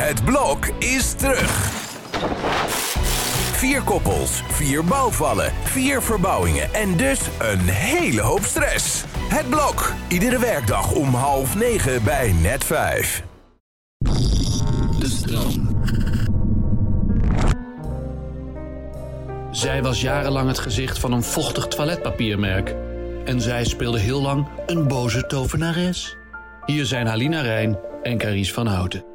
Het blok is terug. Vier koppels, vier bouwvallen, vier verbouwingen en dus een hele hoop stress. Het blok, iedere werkdag om half negen bij net vijf. De stroom. Zij was jarenlang het gezicht van een vochtig toiletpapiermerk. En zij speelde heel lang een boze tovenares. Hier zijn Halina Rijn en Carice van Houten.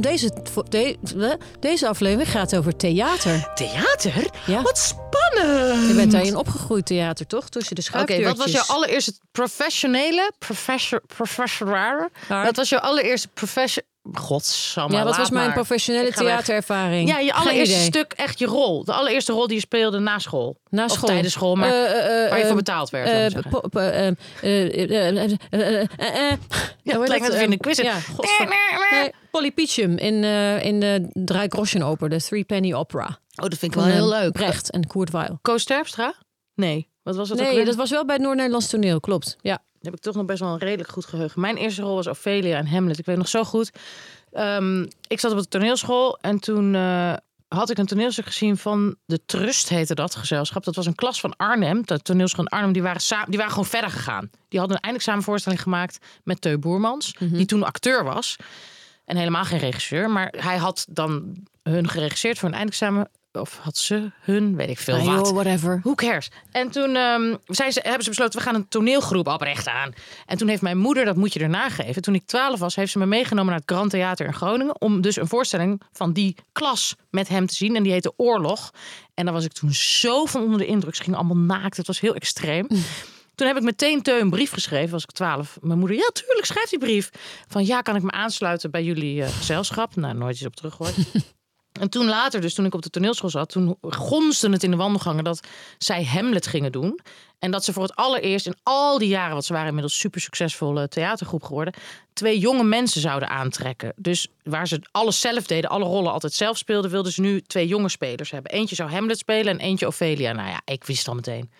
Deze, de, deze aflevering gaat over theater. Theater? Ja. Wat spannend! Je bent daarin opgegroeid theater, toch? Tussen de Oké, schuifdeurtjes. wat was jouw allereerste professionele, professor, professor, Waar? wat was jouw allereerste profession godsamme. Ja, wat was mijn professionele theaterervaring? Ja, je allereerste stuk, echt je rol. De allereerste rol die je speelde na school. Na school. Tijdens school, maar eh, eh, eh, waar je voor betaald werd. Ja, het lijkt net in de quiz. Polly Peachum in, in de Drie Oper, de Three Penny Opera. Oh, dat vind ik wel heel leuk. Brecht en Kurt Weill. Koos Terpstra? Nee. Wat was het nee, dat was wel bij het Noord-Nederlands toneel, klopt. Ja. Heb ik toch nog best wel een redelijk goed geheugen. Mijn eerste rol was Ophelia en Hamlet. Ik weet nog zo goed. Ehm, ik zat op de toneelschool en toen eh, had ik een toneelstuk gezien van de Trust, heette dat gezelschap. Dat was een klas van Arnhem, de toneelschool in Arnhem. Die waren, samen, die waren gewoon verder gegaan. Die hadden een eindexamenvoorstelling gemaakt met Teu Boermans, die toen acteur was. En helemaal geen regisseur. Maar hij had dan hun geregisseerd voor een eindexamen. Of had ze hun, weet ik veel Ah, wat. whatever. Who cares? En toen ehm, zei ze, hebben ze besloten, we gaan een toneelgroep oprichten aan. En toen heeft mijn moeder, dat moet je erna geven. Toen ik twaalf was, heeft ze me meegenomen naar het Grand Theater in Groningen. Om dus een voorstelling van die klas met hem te zien. En die heette Oorlog. En daar was ik toen zo van onder de indruk. Ze gingen allemaal naakt. Het was heel extreem. Toen heb ik meteen Teun een brief geschreven, was ik twaalf. Mijn moeder, ja tuurlijk, schrijf die brief. Van ja, kan ik me aansluiten bij jullie eh, gezelschap? Nou, nooit iets op teruggehoord. En toen later, dus toen ik op de toneelschool zat, toen gonste het in de wandelgangen dat zij Hamlet gingen doen. En dat ze voor het allereerst in al die jaren, want ze waren inmiddels super succesvolle theatergroep geworden, twee jonge mensen zouden aantrekken. Dus waar ze alles zelf deden, alle rollen altijd zelf speelden, wilden ze nu twee jonge spelers hebben. Eentje zou Hamlet spelen en eentje Ophelia. Nou ja, ik wist al meteen.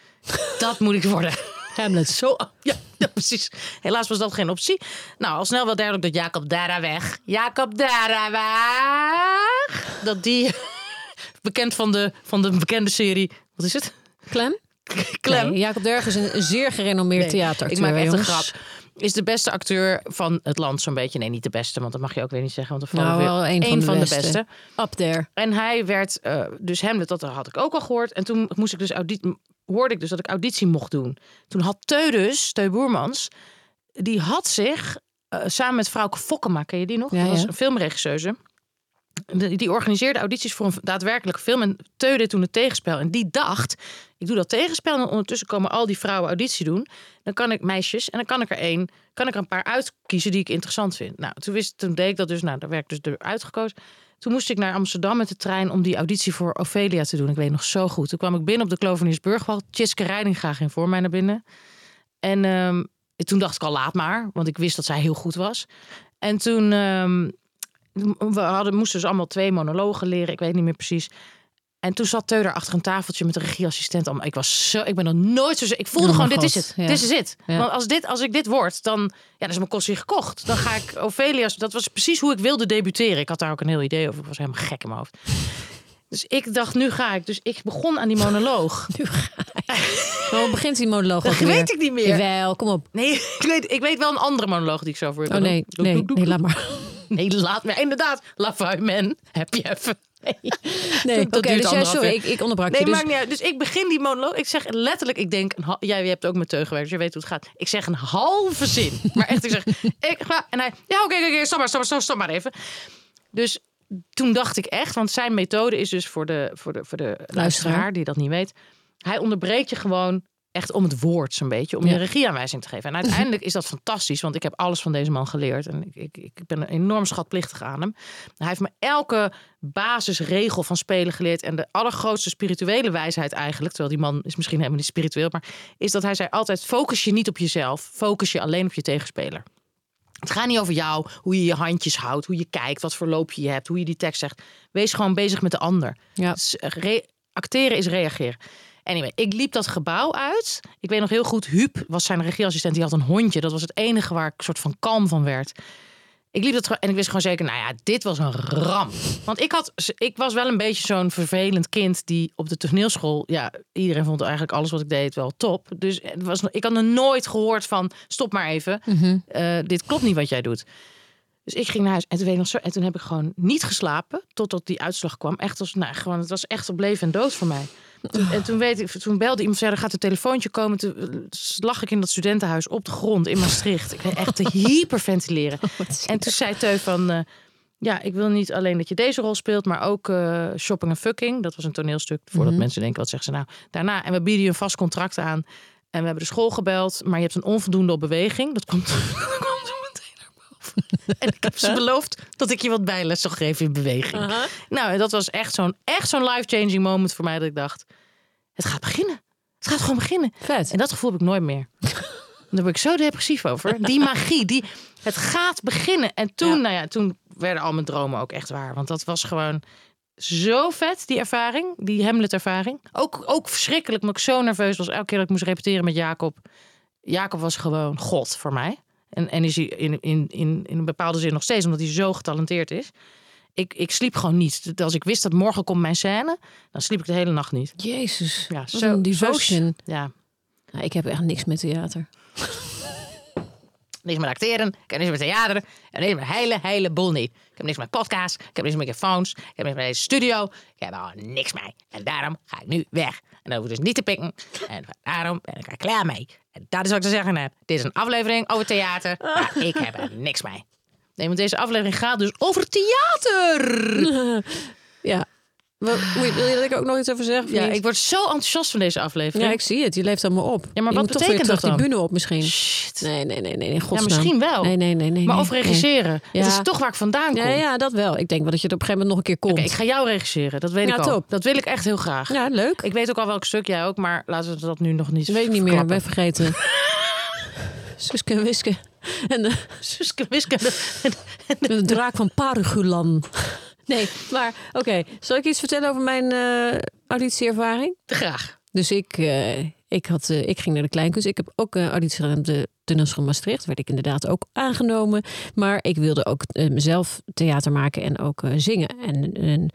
Dat moet ik worden. Hamlet. Zo, ja, ja, precies. Helaas was dat geen optie. Nou, al snel wel duidelijk dat Jacob Dara weg. Jacob Dara weg. Dat die, bekend van de, van de bekende serie, wat is het? Clem? Clem. Nee, Jacob Derg is een, een zeer gerenommeerd Nee, theateracteur. Ik maak echt jongens. een grap. Is de beste acteur van het land zo'n beetje. Nee, niet de beste, want dat mag je ook weer niet zeggen. Want er vallen Nou, weer wel een van de van de beste. beste. Up there. En hij werd, eh, dus Hamlet, dat had ik ook al gehoord. En toen moest ik dus audit, hoorde ik dus dat ik auditie mocht doen. Toen had Teu dus, Teu Boermans, die had zich eh, samen met Frauke Fokkema, ken je die nog? Ja, dat was ja. een filmregisseuse. Die, organiseerde audities voor een daadwerkelijke film. En Teu deed toen het tegenspel. En die dacht, ik doe dat tegenspel. En ondertussen komen al die vrouwen auditie doen. Dan kan ik meisjes, en dan kan ik er één, kan ik er een paar uitkiezen die ik interessant vind. Nou, toen, wist, toen deed ik dat dus, nou, daar werd dus eruit gekozen. Toen moest ik naar Amsterdam met de trein om die auditie voor Ophelia te doen. Ik weet nog zo goed. Toen kwam ik binnen op de Kloveniersburgwal. Tjitske Reidinga ging voor mij naar binnen. En ehm, toen dacht ik al, laat maar. Want ik wist dat zij heel goed was. En toen... ehm, we hadden, moesten dus allemaal twee monologen leren. Ik weet niet meer precies. En toen zat Teu daar achter een tafeltje met een regieassistent. Allemaal- Ik was zo, ik ben nog nooit zo. Ik voelde Oh gewoon, dit is het. Dit is het. Want als, dit, als ik dit word, dan, ja, dan is mijn kost gekocht. Dan ga ik Ophelia's. Dat was precies hoe ik wilde debuteren. Ik had daar ook een heel idee over. Ik was helemaal gek in mijn hoofd. Dus ik dacht, nu ga ik. Dus ik begon aan die monoloog. Hoe begint die monoloog Dat weer? weet ik niet meer. Jawel, kom op. Nee, ik weet, ik weet wel een andere monoloog die ik zo voor je Oh nee, nee, Doek, doek, nee, laat maar. Nee, laat me. Inderdaad, La Vuimen. Heb je even. Nee, oké, Dat duurt dus sorry, ik, ik onderbrak Nee, je. Dus, maakt niet uit. Dus ik begin die monoloog. Ik zeg letterlijk, ik denk, een jij hebt ook met teug gewerkt, dus je weet hoe het gaat. Ik zeg een halve zin. Maar echt, ik zeg, ik ga. En hij, ja, oké, oké, oké, stop maar, stop maar, stop, stop maar even. Dus toen dacht ik echt, want zijn methode is dus voor de, voor de, voor de luisteraar die dat niet weet. Hij onderbreekt je gewoon echt om het woord zo'n beetje, om je Ja. regieaanwijzing te geven. En uiteindelijk is dat fantastisch, want ik heb alles van deze man geleerd. En ik, ik, ik ben enorm schatplichtig aan hem. Hij heeft me elke basisregel van spelen geleerd. En de allergrootste spirituele wijsheid eigenlijk, terwijl die man is misschien helemaal niet spiritueel, maar is dat hij zei altijd, focus je niet op jezelf, focus je alleen op je tegenspeler. Het gaat niet over jou, hoe je je handjes houdt, hoe je kijkt, wat voor loopje je hebt, hoe je die tekst zegt. Wees gewoon bezig met de ander. Ja. Acteren is reageren. Anyway, ik liep dat gebouw uit. Ik weet nog heel goed, Huub was zijn regieassistent. Die had een hondje. Dat was het enige waar ik soort van kalm van werd. Ik liep dat en ik wist gewoon zeker, nou ja, dit was een ramp. Want ik, had, ik was wel een beetje zo'n vervelend kind die op de toneelschool, ja, iedereen vond eigenlijk alles wat ik deed wel top. Dus het was, ik had nog nooit gehoord van, stop maar even, Eh, dit klopt niet wat jij doet. Dus ik ging naar huis en toen, weet ik nog zo, en toen heb ik gewoon niet geslapen totdat die uitslag kwam. Echt als, nou, gewoon, het was echt op leven en dood voor mij. En toen, weet ik, toen belde iemand, zei, er gaat een telefoontje komen. Toen eh, lag ik in dat studentenhuis op de grond in Maastricht. Ik ben echt te hyperventileren. En toen zei Teun van... eh, ja, ik wil niet alleen dat je deze rol speelt, maar ook eh, Shopping en Fucking. Dat was een toneelstuk, voordat mensen denken, wat zeggen ze nou? Daarna, en we bieden je een vast contract aan. En we hebben de school gebeld, maar je hebt een onvoldoende op beweging. Dat komt, dat komt zo meteen naar boven. En ik heb ze beloofd dat ik je wat bijles zou geven in beweging. Nou, en dat was echt zo'n echt zo'n life-changing moment voor mij. Dat ik dacht, het gaat beginnen. Het gaat gewoon beginnen. Vet. En dat gevoel heb ik nooit meer. Daar ben ik zo depressief over. Die magie, die, het gaat beginnen. En toen, Ja. nou ja, toen werden al mijn dromen ook echt waar. Want dat was gewoon zo vet, die ervaring. Die Hamlet-ervaring. Ook, ook verschrikkelijk, omdat ik zo nerveus was. Elke keer dat ik moest repeteren met Jacob. Jacob was gewoon God voor mij. En, en is hij in, in, in, in een bepaalde zin nog steeds, omdat hij zo getalenteerd is. Ik, ik sliep gewoon niet. Als ik wist dat morgen komt mijn scène, dan sliep ik de hele nacht niet. Jezus. Ja, Wat een devotion. ja, Nou, ik heb echt niks met theater. Niks met acteren, ik heb niks met theater, ik heb niks met hele, hele boel niet. Ik heb niks met podcast, ik heb niks met microfoons, ik heb niks met deze studio, ik heb al niks mee. En daarom ga ik nu weg. En dan hoef ik dus niet te pikken. En daarom ben ik er klaar mee. En dat is wat ik te zeggen heb. Dit is een aflevering over theater, maar ik heb er niks mee. Nee, want deze aflevering gaat dus over theater. Ja. Wat, wil je dat ik ook nog iets over zeg? of Ja, ik word zo enthousiast van deze aflevering. ja, ik zie het. Je leeft allemaal op. Ja, maar Je wat moet toch weer betekent terug dat die bühne op misschien. Shit. Nee, nee, nee, nee. In Ja, misschien wel. Nee, nee, nee. nee Maar nee, over regisseren. Ja. Het is toch waar ik vandaan kom. Nee. Ja, ja, dat wel. Ik denk wel dat je het op een gegeven moment nog een keer komt. Oké, ik ga jou regisseren. Dat weet Ja, ik al. top. Dat wil ik echt heel graag. Ja, leuk. Ik weet ook al welk stuk jij ook, maar laten we dat nu nog niet Dat weet ik niet meer. Ben vergeten. Suske en Wiske. En de, Suske, Wiske. de draak van Parugulan. Nee, maar oké. Zal ik iets vertellen over mijn eh auditieervaring? Graag. Dus ik, eh, ik, had, eh, ik ging naar de Kleinkunst. Ik heb ook een auditie gedaan op de toneelschool Maastricht. Werd ik inderdaad ook aangenomen. Maar ik wilde ook mezelf theater maken en ook zingen. En, en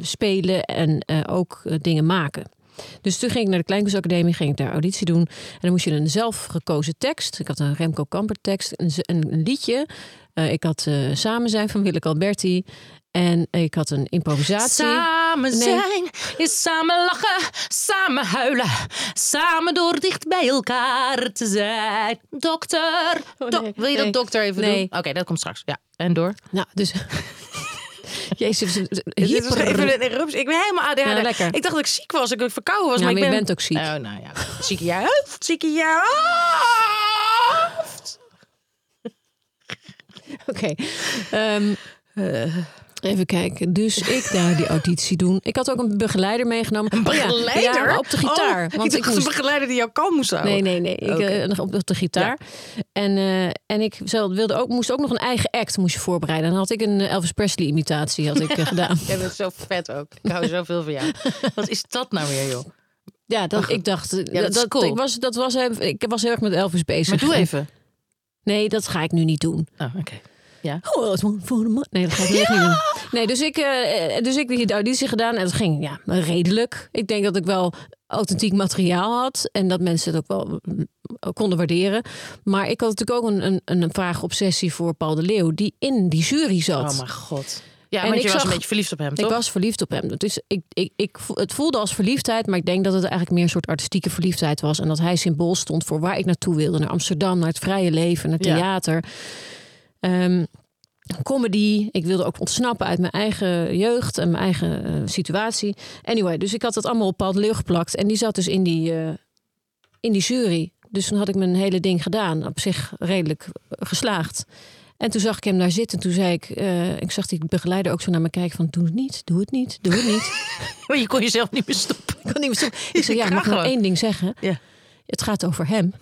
spelen en ook dingen maken. Dus toen ging ik naar de Kleinkunstacademie, ging ik daar auditie doen. En dan moest je een zelf gekozen tekst. Ik had een Remco Kamper tekst, een, een, liedje. Eh, ik had eh, Samen zijn van Willeke Alberti. En ik had een improvisatie. Samen Nee. zijn is samen lachen, samen huilen, samen door dicht bij elkaar te zijn. Dokter, Oh, nee. wil je dat dokter even Nee. doen? Oké, dat komt straks. Ja, en door. Nou, dus... Jezus, Dit was hyper... even een eruptie. Ik ben helemaal ADHD. Ja. Ik dacht dat ik ziek was, dat ik verkouden was. Ja, maar ik je ben... bent ook ziek. Oh, nou ja. Ziek in je hoofd, ziek in je hoofd. Oké. Ehm, eh, even kijken. Dus ik daar die auditie doen. Ik had ook een begeleider meegenomen. Een Begeleider? Ja, maar op de gitaar. Oh, want ik moest... een begeleider die jou kalm moest houden. Nee, nee, nee. Ik, eh, op de gitaar. En, eh, en ik wilde ook, moest ook nog een eigen act moest je voorbereiden. En dan had ik een eh, Elvis Presley imitatie had ik, eh, gedaan. Jij bent zo vet ook. Ik hou zoveel van jou. Wat is dat nou weer, joh? Ja, dat, ik dacht, Ja, dat is cool. ik, was, dat was, ik was heel erg met Elvis bezig. Maar doe even. Nee, dat ga ik nu niet doen. Oh, oké. Ja. Oh, dat is voor de man. Nee, dat ga ik echt niet doen. Nee, dus ik, eh, dus ik die auditie gedaan en het ging ja, redelijk. Ik denk dat ik wel authentiek materiaal had en dat mensen het ook wel mm, konden waarderen. Maar ik had natuurlijk ook een, een, een vraag obsessie voor Paul de Leeuw, die in die jury zat. Oh mijn god. Ja, En want ik je was zag- een beetje verliefd op hem, ik toch? was verliefd op hem. Dus ik, ik, ik, het voelde als verliefdheid, maar ik denk dat het eigenlijk meer een soort artistieke verliefdheid was. En dat hij symbool stond voor waar ik naartoe wilde. Naar Amsterdam, naar het vrije leven, naar Ja. Ehm, comedy. Ik wilde ook ontsnappen uit mijn eigen jeugd en mijn eigen eh, situatie. Anyway, dus ik had dat allemaal op Paul de Leeuw geplakt. En die zat dus in die, eh, in die jury. Dus toen had ik mijn hele ding gedaan. Op zich redelijk eh, geslaagd. En toen zag ik hem daar zitten. Toen zei ik, ik zag die begeleider ook zo naar me kijken van... doe het niet, doe het niet, doe het niet. Maar je kon jezelf niet meer stoppen. Ik kon niet meer stoppen. Ik zei, ja, mag ik nog één ding zeggen? Ja. Het gaat over hem.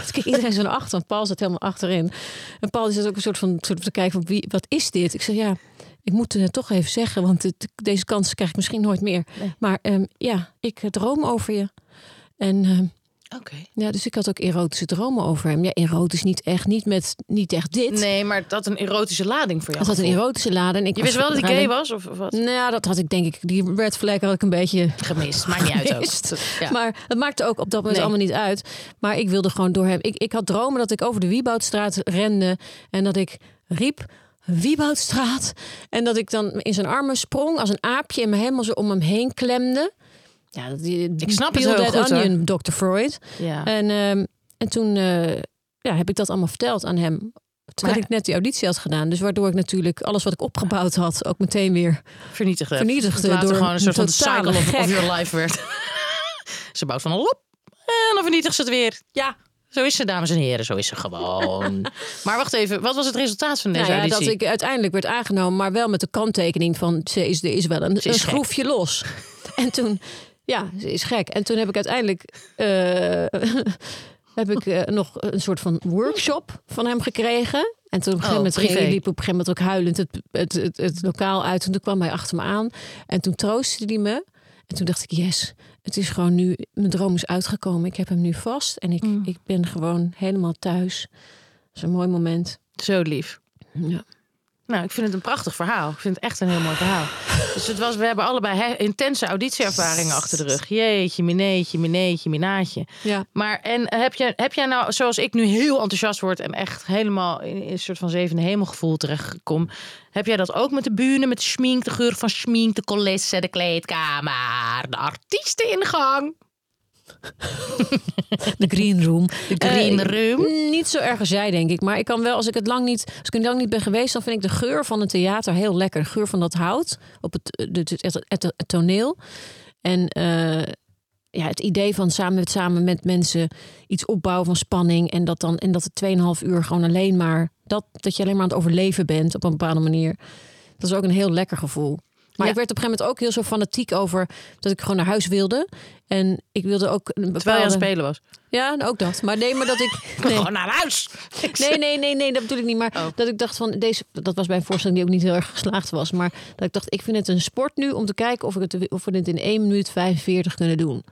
Dus kijk, iedereen zo naar achter, want Paul zat helemaal achterin. En Paul die zat ook een soort van, soort te kijken van, wie, wat is dit? Ik zeg, ja, ik moet het toch even zeggen, want het- deze kans krijg ik misschien nooit meer. Maar ehm, ja, ik droom over je. En ehm, Oké. ja, dus ik had ook erotische dromen over hem. Ja, erotisch niet echt, niet met, niet echt dit. Nee, maar dat had een erotische lading voor jou. Het had een erotische lading. Ik Je wist wel dat hij gay was? Of, of wat? Nou, ja, dat had ik denk ik. Die red flag had ik een beetje Gemist. Maakt niet uit ook. gemist. Ja. Maar het maakte ook op dat moment Nee. allemaal niet uit. Maar ik wilde gewoon door hem. Ik, ik had dromen dat ik over de Wieboudstraat rende. En dat ik riep. Wieboudstraat. En dat ik dan in zijn armen sprong als een aapje. En me helemaal zo om hem heen klemde. Ja, die, Ik snap het heel that goed, hoor. onion, Dr. Freud. Ja. En, ehm, en toen eh, ja, heb ik dat allemaal verteld aan hem. Terwijl Maar- ik net die auditie had gedaan. Dus waardoor ik natuurlijk alles wat ik opgebouwd had... ook meteen weer vernietigd. Vernietigd, door gewoon een soort van de cycle of, of your life werd. ze bouwt van een lop en dan vernietigt ze het weer. Ja, zo is ze, dames en heren. Zo is ze gewoon. maar wacht even, wat was het resultaat van deze Nou ja, dat ik uiteindelijk werd aangenomen, maar wel met de kanttekening van ze is, er is wel een, is een schroefje los. en toen, ja, ze is gek. En toen heb ik uiteindelijk eh, heb ik eh, nog een soort van workshop van hem gekregen. En toen op een gegeven moment ging, Oh, liep op een gegeven moment ook huilend het, het, het, het lokaal uit. En toen kwam hij achter me aan. En toen troostte hij me. En toen dacht ik, yes, het is gewoon nu, mijn droom is uitgekomen. Ik heb hem nu vast en ik, Mm. ik ben gewoon helemaal thuis. Dat is een mooi moment. Zo lief. Ja. Nou, ik vind het een prachtig verhaal. Ik vind het echt een heel mooi verhaal. Dus het was, we hebben allebei he- intense auditieervaringen achter de rug. Jeetje, mineetje, mineetje, minaatje. Ja. Maar en heb, je, heb jij nou, zoals ik nu heel enthousiast word en echt helemaal in, in een soort van zevende hemelgevoel terechtkom, heb jij dat ook met de bühne, met de schmink, de geur van schmink, de coulisse, de kleedkamer, de artiesteningang, De green room. de green Eh, room? Niet zo erg als jij, denk ik. Maar ik kan wel, als ik het lang niet, als ik er lang niet ben geweest, dan vind ik de geur van het theater heel lekker. De geur van dat hout op het, het, het, het, het- het toneel. En eh, ja, het idee van samen met, samen met mensen iets opbouwen van spanning. En dat dan en dat het 2,5 uur gewoon alleen maar dat, dat je alleen maar aan het overleven bent op een bepaalde manier. Dat is ook een heel lekker gevoel. Maar Ja. ik werd op een gegeven moment ook heel zo fanatiek over dat ik gewoon naar huis wilde. En ik wilde ook een bepaalde... Terwijl je aan het spelen was. Ja, ook dat. Maar nee, maar dat ik. Nee. Gewoon naar huis. Nee, nee, nee, nee, dat bedoel ik niet. Maar Oh. dat ik dacht van deze. Dat was bij een voorstelling die ook niet heel erg geslaagd was. Maar dat ik dacht, ik vind het een sport nu om te kijken of, ik het, of we dit in 1 minuut 45 kunnen doen.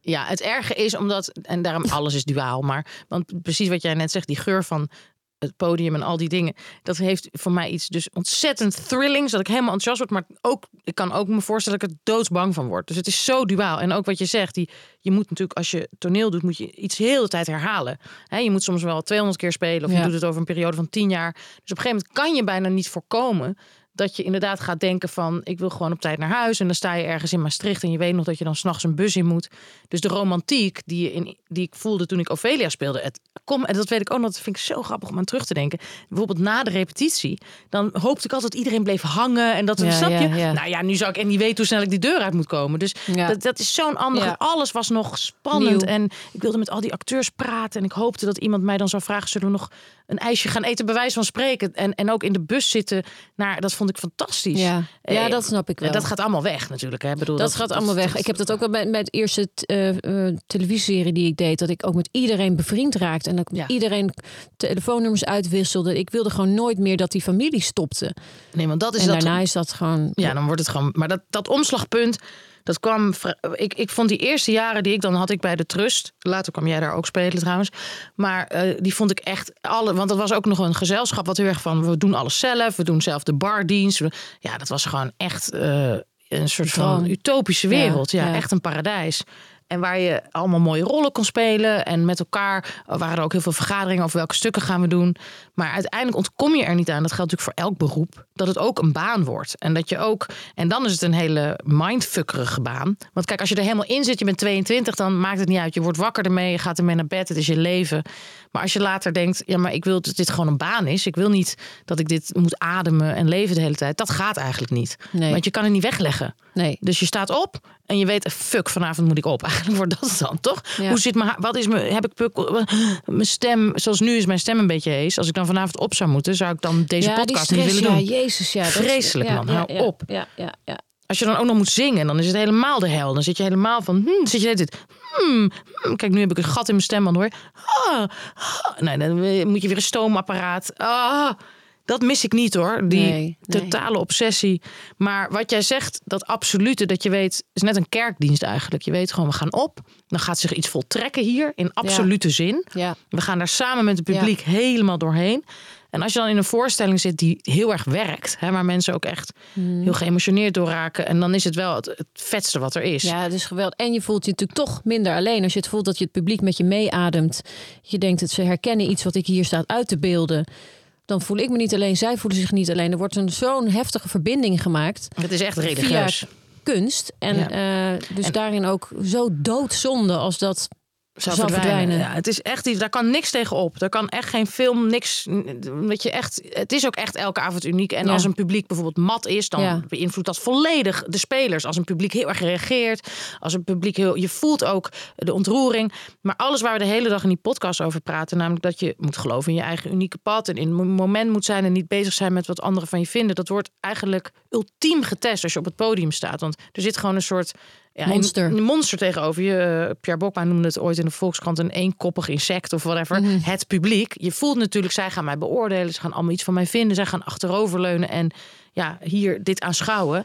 Ja, het erge is omdat, en daarom alles is duaal, maar want precies wat jij net zegt, die geur van het podium en al die dingen, dat heeft voor mij iets dus ontzettend thrillings, dat ik helemaal enthousiast word, maar ook, ik kan ook me voorstellen dat ik er doodsbang van word. Dus het is zo duaal. En ook wat je zegt, die, je moet natuurlijk, als je toneel doet, moet je iets heel de tijd herhalen. Hè, je moet soms wel 200 keer spelen of je doet het over een periode van 10 jaar. Dus op een gegeven moment kan je bijna niet voorkomen dat je inderdaad gaat denken van ik wil gewoon op tijd naar huis en dan sta je ergens in Maastricht en je weet nog dat je dan s'nachts een bus in moet. Dus de romantiek die, je in, die ik voelde toen ik Ophelia speelde, het kom en dat weet ik ook nog, dat vind ik zo grappig om aan terug te denken. Bijvoorbeeld na de repetitie, dan hoopte ik altijd dat iedereen bleef hangen en dat Ja, je? ja, ja. Nou ja, nu zou ik en niet weten hoe snel ik die deur uit moet komen. Dus dat, dat is zo'n ander. Ja. Alles was nog spannend Nieuw. en ik wilde met al die acteurs praten en ik hoopte dat iemand mij dan zou vragen: zullen we nog een ijsje gaan eten, bij wijze van spreken en en ook in de bus zitten. Naar, dat vond ik fantastisch. Ja, ja Eh, dat snap ik wel. Dat gaat allemaal weg natuurlijk. Hè? Ik Bedoel, dat, gaat allemaal weg. Ik heb dat ook wel bij, bij het eerste eh, eh, televisieserie die ik deed. Dat ik ook met iedereen bevriend raakte. En dat ik met Ja. iedereen telefoonnummers uitwisselde. Ik wilde gewoon nooit meer dat die familie stopte. Nee, want dat is en dat. daarna is dat gewoon... Ja, dan wordt het gewoon. Maar dat, dat omslagpunt, dat kwam. Ik, ik vond die eerste jaren die ik dan had ik bij de Trust. Later kwam jij daar ook spelen trouwens. Maar eh, die vond ik echt alle. Want dat was ook nog een gezelschap wat heel erg van. We doen alles zelf. We doen zelf de bardienst. We- Ja, dat was gewoon echt eh, een soort van utopische wereld. Ja, ja. echt een paradijs. En waar je allemaal mooie rollen kon spelen. En met elkaar waren er ook heel veel vergaderingen over welke stukken gaan we doen. Maar uiteindelijk ontkom je er niet aan. Dat geldt natuurlijk voor elk beroep. Dat het ook een baan wordt. En dat je ook. En dan is het een hele mindfuckerige baan. Want kijk, als je er helemaal in zit, je bent 22, dan maakt het niet uit. Je wordt wakker ermee, je gaat ermee naar bed. Het is je leven. Maar als je later denkt, ja, maar ik wil dat dit gewoon een baan is. Ik wil niet dat ik dit moet ademen en leven de hele tijd. Dat gaat eigenlijk niet. Nee. Want je kan het niet wegleggen. Nee. Dus je staat op en je weet, fuck, vanavond moet ik op. eigenlijk wordt dat dan, toch? Ja. Hoe zit mijn Wat is mijn... Heb ik pukkel... Mijn stem... Zoals nu is mijn stem een beetje hees. Als ik dan vanavond op zou moeten, zou ik dan deze ja, podcast stress, niet willen doen. ja, jezus, ja. dat is- Vreselijk, ja, man. Hou op. Ja, ja, ja. Als je dan ook nog moet zingen, dan is het helemaal de hel. Dan zit je helemaal van... Hmm, zit je tijd... Hmm, hmm. Kijk, nu heb ik een gat in mijn stem, man, hoor. Ah, ah. Nee, dan moet je weer een stoomapparaat. Ah, dat mis ik niet, hoor. Die Nee, nee. totale obsessie. Maar wat jij zegt, dat absolute, dat je weet... is net een kerkdienst eigenlijk. Je weet gewoon, we gaan op. Dan gaat zich iets voltrekken hier, in absolute zin. ja. We gaan daar samen met het publiek helemaal doorheen. En als je dan in een voorstelling zit die heel erg werkt, hè, waar mensen ook echt Hmm. heel geëmotioneerd door raken, en dan is het wel het, het vetste wat er is. Ja, het is geweldig. En je voelt je natuurlijk toch minder alleen. Als je het voelt dat je het publiek met je meeademt. Je denkt dat ze herkennen iets wat ik hier staat uit te beelden. Dan voel ik me niet alleen, zij voelen zich niet alleen. Er wordt een zo'n heftige verbinding gemaakt. Het is echt religieus. kunst. En Ja. eh, dus daarin ook zo doodzonde als dat Zou verdwijnen. verdwijnen. Ja, het is echt iets, daar kan niks tegen op. Daar kan echt geen film, niks. Dat je echt, het is ook echt elke avond uniek. En Ja. als een publiek bijvoorbeeld mat is, dan Ja. beïnvloedt dat volledig de spelers. Als een publiek heel erg reageert, als een publiek heel, je voelt ook de ontroering. Maar alles waar we de hele dag in die podcast over praten, namelijk dat je moet geloven in je eigen unieke pad en in het moment moet zijn en niet bezig zijn met wat anderen van je vinden. Dat wordt eigenlijk ultiem getest als je op het podium staat. Want er zit gewoon een soort ja, Monster. Een, monster tegenover je. Eh, Pierre Bokma noemde het ooit in de Volkskrant een eenkoppig insect of whatever. Mhm. Het publiek. Je voelt natuurlijk, zij gaan mij beoordelen. Ze gaan allemaal iets van mij vinden. Zij gaan achteroverleunen en ja, hier dit aanschouwen.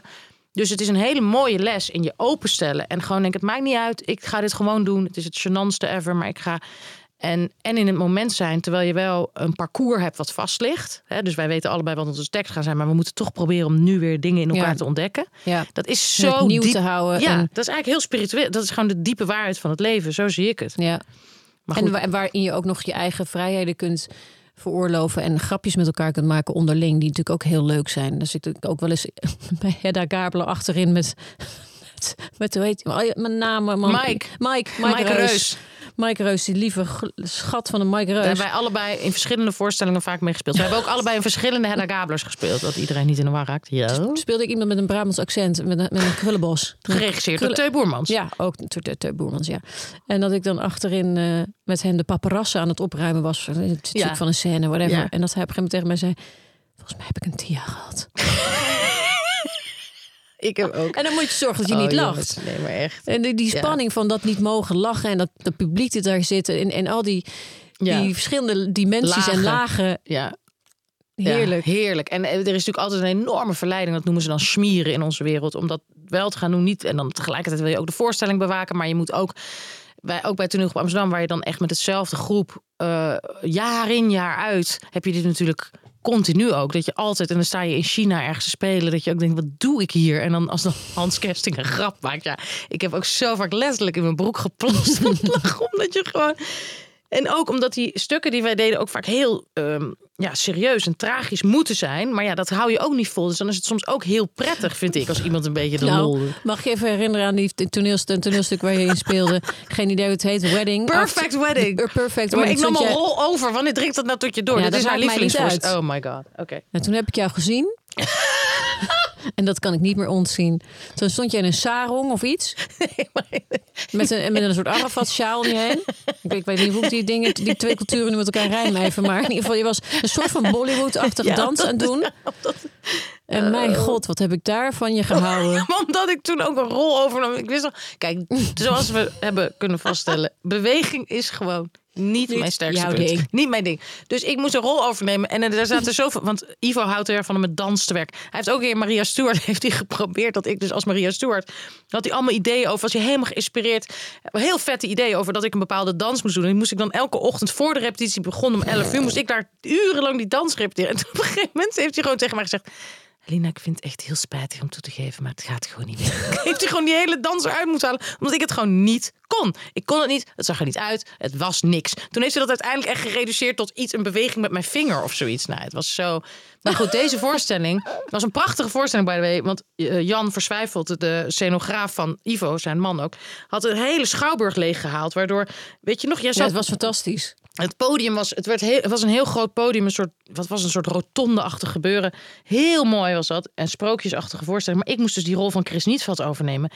Dus het is een hele mooie les in je openstellen. En gewoon denk, het maakt niet uit. Ik ga dit gewoon doen. Het is het gênantste ever. Maar ik ga... En, en in het moment zijn, terwijl je wel een parcours hebt wat vast ligt. Hè, dus wij weten allebei wat onze tekst gaan zijn. Maar we moeten toch proberen om nu weer dingen in elkaar Ja. te ontdekken. ja, Dat is en zo nieuw diep. te houden. Ja, En, dat is eigenlijk heel spiritueel. Dat is gewoon de diepe waarheid van het leven. Zo zie ik het. ja. Maar en goed, wa- waarin je ook nog je eigen vrijheden kunt veroorloven en grapjes met elkaar kunt maken onderling, die natuurlijk ook heel leuk zijn. Dus ik ook wel eens bij Hedda Gabler achterin met, met, met hoe heet hij? Oh mijn naam, man. Mike. Mike, Mike, Mike Reus. Reus. Mike Reus, die lieve schat van de Mike Daar Reus. hebben wij allebei in verschillende voorstellingen vaak mee gespeeld. We hebben ook allebei in verschillende Hedda Gablers gespeeld. Dat iedereen niet in de war raakt. Ja. Speelde ik iemand met een Brabants accent, met een, met een krullenbos. Geregisseerd door Teu Boermans. Ja, ook Te- Te- Te Boermans, ja. En dat ik dan achterin eh, met hen de paparazzen aan het opruimen was. Het Ja. van een scène, whatever. Ja. En dat hij op een gegeven moment tegen mij zei... Volgens mij heb ik een tia gehad. Ik heb ook. En dan moet je zorgen dat je Oh, niet lacht. jongens, Nee, maar echt. En die, die Ja. spanning van dat niet mogen lachen... en dat het publiek die daar zitten... en, en al die, Ja. die verschillende dimensies en Lagen. Ja, Heerlijk. Ja, heerlijk. En eh, er is natuurlijk altijd een enorme verleiding. Dat noemen ze dan smieren in onze wereld. Om dat wel te gaan doen. Niet, en dan tegelijkertijd wil je ook de voorstelling bewaken. Maar je moet ook... Wij, ook bij Toneel op Amsterdam, waar je dan echt met hetzelfde groep eh, jaar in jaar uit, heb je dit natuurlijk continu ook. Dat je altijd, en dan sta je in China ergens te spelen, dat je ook denkt, wat doe ik hier? En dan als dan Hans Kersting een grap maakt, ja, ik heb ook zo vaak letterlijk in mijn broek geplast omdat je gewoon... En ook omdat die stukken die wij deden ook vaak heel ehm, ja, serieus en tragisch moeten zijn. Maar ja, dat hou je ook niet vol. Dus dan is het soms ook heel prettig, vind ik, als iemand een beetje de lol Nou, doet. mag ik even herinneren aan die toneelstuk, een toneelstuk waar je in speelde? Geen idee hoe het heet. Wedding. Perfect Wedding. Perfect Ja, maar ik nam een jij- rol over. Wanneer drinkt dat nou tot je door? Ja, dat is haar uit. Oh my god. Oké. En toen heb ik jou gezien. en dat kan ik niet meer ontzien. Toen stond je in een sarong of iets. Met een, met een soort Arafat-sjaal om je heen. Ik, weet- ik weet niet hoe die dingen, die twee culturen nu met elkaar rijmen even. Maar in ieder geval, je was een soort van Bollywood-achtige Ja, dans aan het doen. En mijn god, wat heb ik daar van je gehouden. Omdat ik toen ook een rol overnam. Ik wist al, kijk, zoals we hebben kunnen vaststellen, beweging is gewoon niet, Niet mijn sterkste jouw punt. ding. Niet mijn ding. Dus ik moest een rol overnemen. En er zaten zoveel. Want Ivo houdt er erg van om met dans te werken. Hij heeft ook keer Maria Stewart heeft hij geprobeerd. Dat ik dus als Maria Stewart. Had hij allemaal ideeën over. Was hij helemaal geïnspireerd. Heel vette ideeën over dat ik een bepaalde dans moest doen. En die moest ik dan elke ochtend voor de repetitie begon om 11 uur. Moest ik daar urenlang die dans repeteren. En op een gegeven moment heeft hij gewoon tegen mij gezegd. Lina, ik vind het echt heel spijtig om toe te geven, maar het gaat gewoon niet meer. Heeft hij gewoon die hele dans eruit moeten halen, omdat ik het gewoon niet kon. Ik kon het niet, het zag er niet uit, het was niks. Toen heeft hij dat uiteindelijk echt gereduceerd tot iets, een beweging met mijn vinger of zoiets. Nou, het was zo... Maar goed, deze voorstelling was een prachtige voorstelling, by the way. Want eh, Jan Verswijfeld, de scenograaf van Ivo, zijn man ook, had een hele schouwburg leeggehaald. Waardoor, weet je nog, jij Ja, zat het was fantastisch. Het podium was, het werd heel, het was een heel groot podium, een soort, wat was een soort rotonde-achtig gebeuren. Heel mooi was dat en sprookjesachtige voorstelling. Maar ik moest dus die rol van Chris Nietveld overnemen.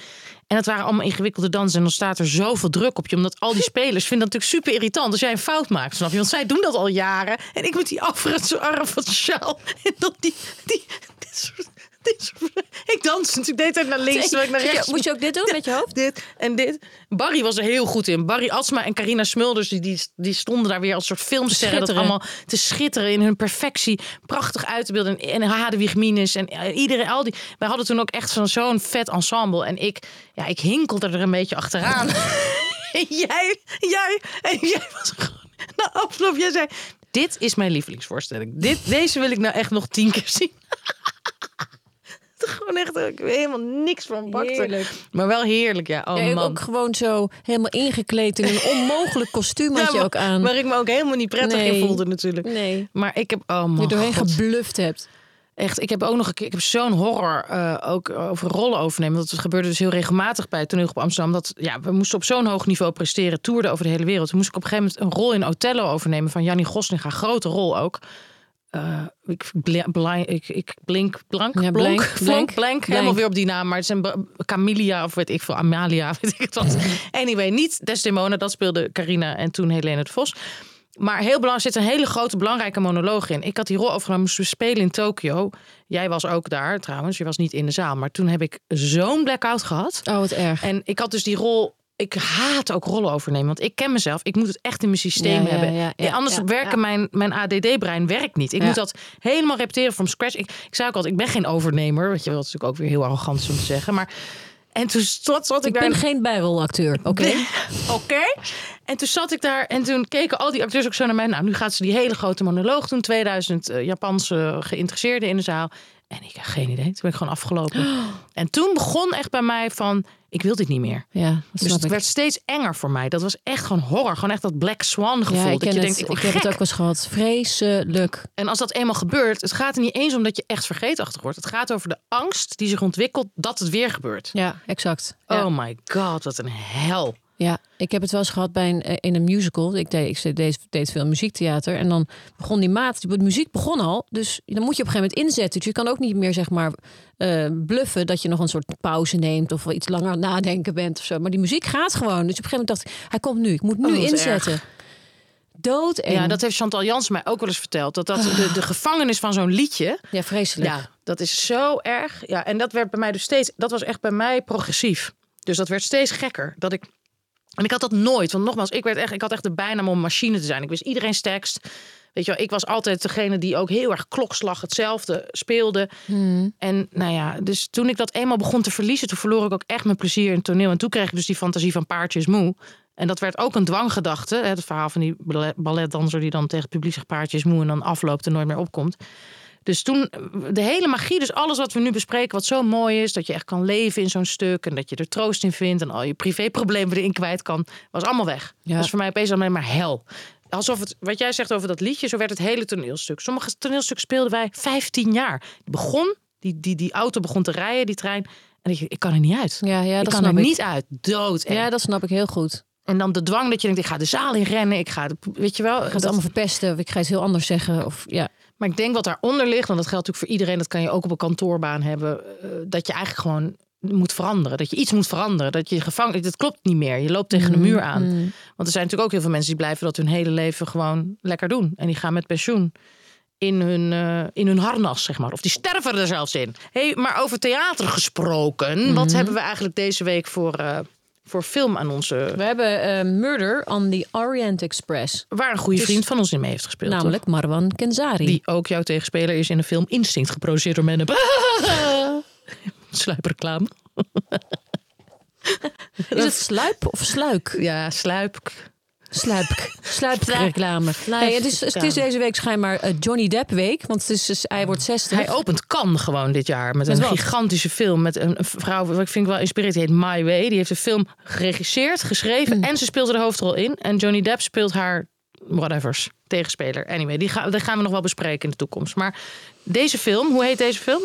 En het waren allemaal ingewikkelde dansen en dan staat er zoveel druk op je, omdat al die spelers vinden dat natuurlijk super irritant als jij een fout maakt, snap je? Want zij doen dat al jaren en ik met die afgerutste arm van sjaal en dan die, die, dit soort- ik dans natuurlijk de hele tijd naar links, terwijl ik naar rechts. Moet je ook dit doen met je hoofd? Dit en dit. Barry was er heel goed in. Barry Atsma en Carina Smulders, die, die, stonden daar weer als soort filmsterren. Dat allemaal te schitteren in hun perfectie. Prachtig uit te beelden. En Hadewig Minus en iedereen, al die. Wij hadden toen ook echt zo'n zo'n vet ensemble. En ik, ja, ik hinkelde er een beetje achteraan. en jij, jij, en jij was gewoon... Na afloop, jij zei... Dit is mijn lievelingsvoorstelling. Dit, deze wil ik nou echt nog tien keer zien. Gewoon echt, ik weet helemaal niks van bakte. Heerlijk. Maar wel heerlijk, ja. Oh Ja, man. ook gewoon zo helemaal ingekleed in een onmogelijk kostuum had Ja, je ook aan. Waar ik me ook helemaal niet prettig Nee. in voelde natuurlijk. Nee. Maar ik heb, oh Je doorheen God. gebluft hebt. echt, ik heb ook nog een keer, ik heb zo'n horror eh, ook over rollen overnemen. Dat gebeurde dus heel regelmatig bij toneel op Amsterdam. Dat ja, we moesten op zo'n hoog niveau presteren, toerden over de hele wereld. Toen moest ik op een gegeven moment een rol in Othello overnemen van Jannie Goslinga, grote rol ook. Eh, ik, ik, ik blink, blank, Ja, blonk, blank, blank, blank, helemaal weer op die naam. Maar het zijn Camilia of weet ik veel, Amalia, weet ik het wat. Anyway, niet Desdemona, dat speelde Carina en toen Helene de Vos. Maar heel belangrijk, zit een hele grote belangrijke monoloog in. Ik had die rol overgenomen, moesten we spelen in Tokio. Jij was ook daar trouwens, je was niet in de zaal. Maar toen heb ik zo'n blackout gehad. Oh, wat erg. En ik had dus die rol. Ik haat ook rollen overnemen, want ik ken mezelf. Ik moet het echt in mijn systeem Ja, hebben. ja, anders werken mijn, mijn ADD-brein werkt niet. Ik moet dat helemaal repeteren from scratch. Ik, ik zei ook altijd, ik ben geen overnemer. Weet je wel, dat is natuurlijk ook weer heel arrogant om te zeggen. Maar en toen zat, zat ik, ik daar. ben geen bijrolacteur, oké? Oké. En toen zat ik daar en toen keken al die acteurs ook zo naar mij. Nou, nu gaat ze die hele grote monoloog doen. 2000 eh, Japanse geïnteresseerden in de zaal. En ik heb geen idee. Toen ben ik gewoon afgelopen. En toen begon echt bij mij van, ik wil dit niet meer. Ja, Dus het ik. werd steeds enger voor mij. Dat was echt gewoon horror. Gewoon echt dat Black Swan gevoel. ja, ik dat je denkt, ik, ik heb het ook wel eens gehad. Vreselijk. En als dat eenmaal gebeurt, het gaat er niet eens om dat je echt vergeetachtig wordt. Het gaat over de angst die zich ontwikkelt dat het weer gebeurt. Ja, exact. Ja. Oh my god, wat een hel. Ja, ik heb het wel eens gehad bij een, eh, in een musical. Ik deed, ik deed, deed veel muziektheater. En dan begon die maat, de muziek begon al. Dus dan moet je op een gegeven moment inzetten. Dus je kan ook niet meer zeg maar eh, bluffen dat je nog een soort pauze neemt. Of wel iets langer nadenken bent of zo. Maar die muziek gaat gewoon. Dus op een gegeven moment dacht ik, hij komt nu. Ik moet nu Oh, inzetten. Dood en Ja, dat heeft Chantal Jans mij ook wel eens verteld. Dat dat de, de gevangenis van zo'n liedje. ja, vreselijk. Ja, dat is zo erg. Ja, en dat werd bij mij dus steeds. Dat was echt bij mij progressief. Dus dat werd steeds gekker. Dat ik. En ik had dat nooit. Want nogmaals, ik, werd echt, ik had echt de bijnaam om machine te zijn. Ik wist iedereen's tekst. Weet je wel, ik was altijd degene die ook heel erg klokslag hetzelfde speelde. En nou ja, dus toen ik dat eenmaal begon te verliezen, toen verloor ik ook echt mijn plezier in het toneel. En toen kreeg ik dus die fantasie van paardjes moe. En dat werd ook een dwanggedachte. Het verhaal van die ballet- balletdanser die dan tegen het publiek zegt paardjes moe en dan afloopt en nooit meer opkomt. Dus toen, de hele magie, dus alles wat we nu bespreken, wat zo mooi is, dat je echt kan leven in zo'n stuk en dat je er troost in vindt en al je privéproblemen erin kwijt kan, was allemaal weg. Ja. Dat is voor mij opeens alleen maar hel. Alsof het, wat jij zegt over dat liedje, zo werd het hele toneelstuk. Sommige toneelstukken speelden wij 15 jaar. Die begon, die, die, die auto begon te rijden, die trein. En ik, ik kan er niet uit. Ja, ja ik dat kan snap er ik. niet uit. Dood. Ja, dat snap ik heel goed. En dan de dwang dat je denkt, ik ga de zaal in rennen. Ik ga, de, weet je wel. Ik ga het dat- allemaal verpesten. Of ik ga iets heel anders zeggen. Of, ja. Maar ik denk wat daaronder ligt, want dat geldt natuurlijk voor iedereen, dat kan je ook op een kantoorbaan hebben, eh, dat je eigenlijk gewoon moet veranderen. Dat je iets moet veranderen. Dat je gevangen, dat klopt niet meer. Je loopt tegen de muur aan. Want er zijn natuurlijk ook heel veel mensen die blijven dat hun hele leven gewoon lekker doen. En die gaan met pensioen in hun, eh, in hun harnas, zeg maar. Of die sterven er zelfs in. Hey, maar over theater gesproken, wat hebben we eigenlijk deze week voor, eh, voor film aan onze... We hebben eh, Murder on the Orient Express. Waar een goede Dus- vriend van ons in mee heeft gespeeld. toch? namelijk Marwan Kenzari. Die ook jouw tegenspeler is in de film Instinct, geproduceerd door Menne. Sluipreclame. Is het sluip of sluik? Ja, sluip. Sluip. Sluipreclame. Nee, het, is, het is deze week schijnbaar eh, Johnny Depp week. Want het is, dus- hij wordt 60. Hij opent kan gewoon dit jaar met, Met een wat? gigantische film met een, vrouw, wat ik vind wel inspirerend, die heet My Way. Die heeft de film geregisseerd, geschreven Hmm. en ze speelt er de hoofdrol in. En Johnny Depp speelt haar whatevers tegenspeler. Anyway, die, ga, die gaan we nog wel bespreken in de toekomst. Maar deze film, hoe heet deze film?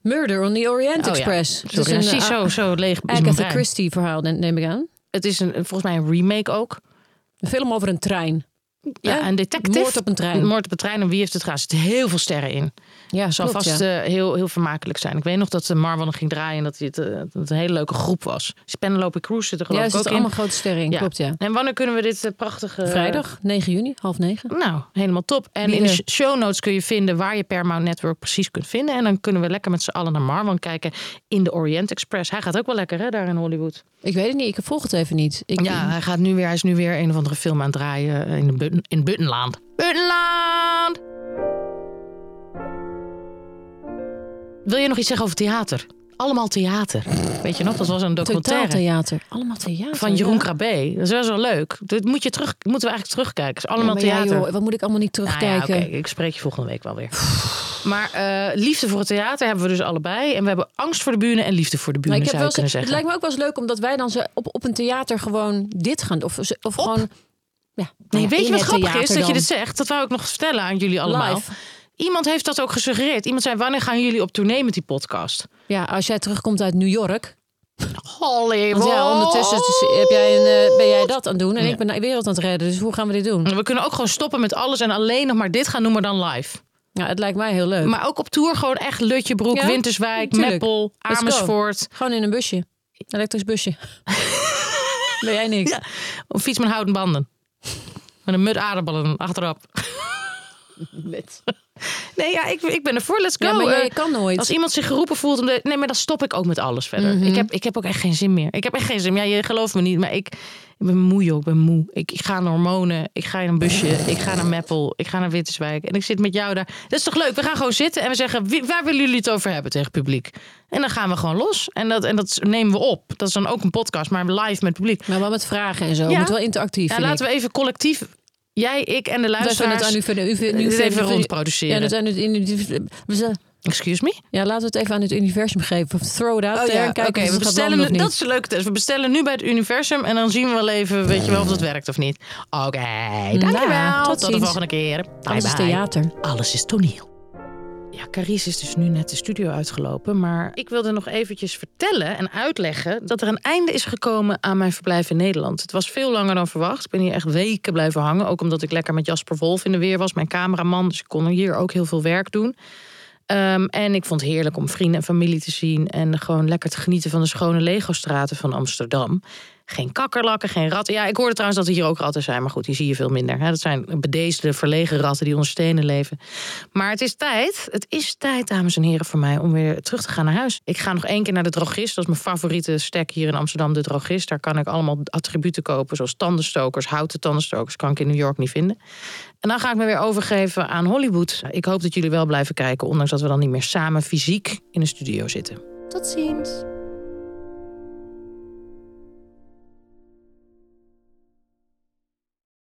Murder on the Orient Oh ja, Express. Het Sorry, is een zie, eh, zo, zo leeg Agatha. Christie verhaal, neem ik aan. Het is een, volgens mij een remake ook. Een film over een trein. Ja, een detective. Moord op een trein. Moord op een trein. En wie heeft het gedaan? Er zitten heel veel sterren in. Ja, zal klopt, vast ja. eh, heel, heel vermakelijk zijn. Ik weet nog dat Marvel nog ging draaien en dat het, eh, dat het een hele leuke groep was. Dus Penelope Cruz zit er geloof Ja, ik er ook in. allemaal grote sterren. Ja. Klopt, ja. En wanneer kunnen we dit eh, prachtige... Vrijdag, 9 juni, half negen. Nou, helemaal top. En Wie in de de- sh- show notes kun je vinden waar je Paramount Network precies kunt vinden. En dan kunnen we lekker met z'n allen naar Marwan kijken in de Orient Express. Hij gaat ook wel lekker hè, daar in Hollywood. Ik weet het niet, ik volg het even niet. Ik, Ja, hij, gaat nu weer, hij is nu weer een of andere film aan het draaien eh, in, de Button, in Buttenland. Buttenland! Wil je nog iets zeggen over theater? Allemaal theater. Weet je nog, dat was een documentaire. Totaaltheater. Allemaal theater. Van Jeroen ja. Krabbe. Dat is wel zo leuk. Dit moet je terug, moeten we eigenlijk terugkijken. Het is allemaal maar ja, theater. joh, wat moet ik allemaal niet Nou ja, terugkijken? oké, ik spreek je volgende week wel weer. Maar eh, liefde voor het theater hebben we dus allebei. En we hebben angst voor de bühne en liefde voor de bühne, Maar ik heb zou wel eens- het lijkt me ook wel eens leuk omdat wij dan op, op een theater gewoon dit gaan. Of, of gewoon. Ja, Nee, nou weet je wat grappig is theater dat je dit zegt? Dat wou ik nog vertellen aan jullie allemaal. Live. Iemand heeft dat ook gesuggereerd. Iemand zei, wanneer gaan jullie op tournee met die podcast? Ja, als jij terugkomt uit New York. Hollywood. Want ja, ondertussen dus heb jij een, eh, ben jij dat aan het doen en Ja. ik ben de wereld aan het redden. Dus hoe gaan we dit doen? We kunnen ook gewoon stoppen met alles en alleen nog maar dit gaan noemen dan live. Ja, het lijkt mij heel leuk. Maar ook op tour gewoon echt Lutjebroek, Ja, Winterswijk, tuurlijk. Meppel. Amersfoort. Gewoon in een busje. Elektrisch busje. ben jij niks? Ja. Fiets met houten banden. Met een mut aardappelen achterop. Met. Nee, ja, ik, ik ben ervoor. Let's go. Ja, maar jij Eh, kan nooit. Als iemand zich geroepen voelt om de... Nee, maar dan stop ik ook met alles verder. Mhm. ik, heb, ik heb ook echt geen zin meer. Ik heb echt geen zin meer. Ja, je gelooft me niet, maar ik, ik ben moe, joh. Ik ben moe. Ik, ik ga naar hormonen. Ik ga in een busje. Ik ga naar Meppel. Ik ga naar Winterswijk. En ik zit met jou daar. Dat is toch leuk? We gaan gewoon zitten en we zeggen... Wie, waar willen jullie het over hebben tegen het publiek? En dan gaan we gewoon los. En dat, en dat nemen we op. Dat is dan ook een podcast, maar live met publiek. Maar wel met vragen en zo. Ja. Moet wel interactief. Ja, vind laten ik. we even collectief... Jij, ik en de luisteraars... het aan u, dit even rondproduceren. Ja, dat aan het, in, we zijn- Excuse me? ja, laten we het even aan het universum geven. Throw it out Oh there. ja, we bestellen dat is een leuke test. We bestellen nu bij het universum en dan zien we wel even, weet je wel, of dat werkt of niet. Oké, dankjewel. Nou, tot tot de volgende keer. Bye Alles is bye. theater. Alles is toneel. Ja, Carice is dus nu net de studio uitgelopen. Maar ik wilde nog eventjes vertellen en uitleggen... dat er een einde is gekomen aan mijn verblijf in Nederland. Het was veel langer dan verwacht. Ik ben hier echt weken blijven hangen. Ook omdat ik lekker met Jasper Wolf in de weer was. Mijn cameraman, dus ik kon hier ook heel veel werk doen. Ehm, en ik vond het heerlijk om vrienden en familie te zien. En gewoon lekker te genieten van de schone Lego-straten van Amsterdam. Geen kakkerlakken, geen ratten. Ja, ik hoorde trouwens dat er hier ook ratten zijn. Maar goed, die zie je veel minder. Dat zijn bedeesde, verlegen ratten die onder stenen leven. Maar het is tijd, het is tijd, dames en heren, voor mij om weer terug te gaan naar huis. Ik ga nog één keer naar de drogist. Dat is mijn favoriete stek hier in Amsterdam, de drogist. Daar kan ik allemaal attributen kopen, zoals tandenstokers, houten tandenstokers. Kan ik in New York niet vinden. En dan ga ik me weer overgeven aan Hollywood. Ik hoop dat jullie wel blijven kijken, ondanks dat we dan niet meer samen fysiek in de studio zitten. Tot ziens.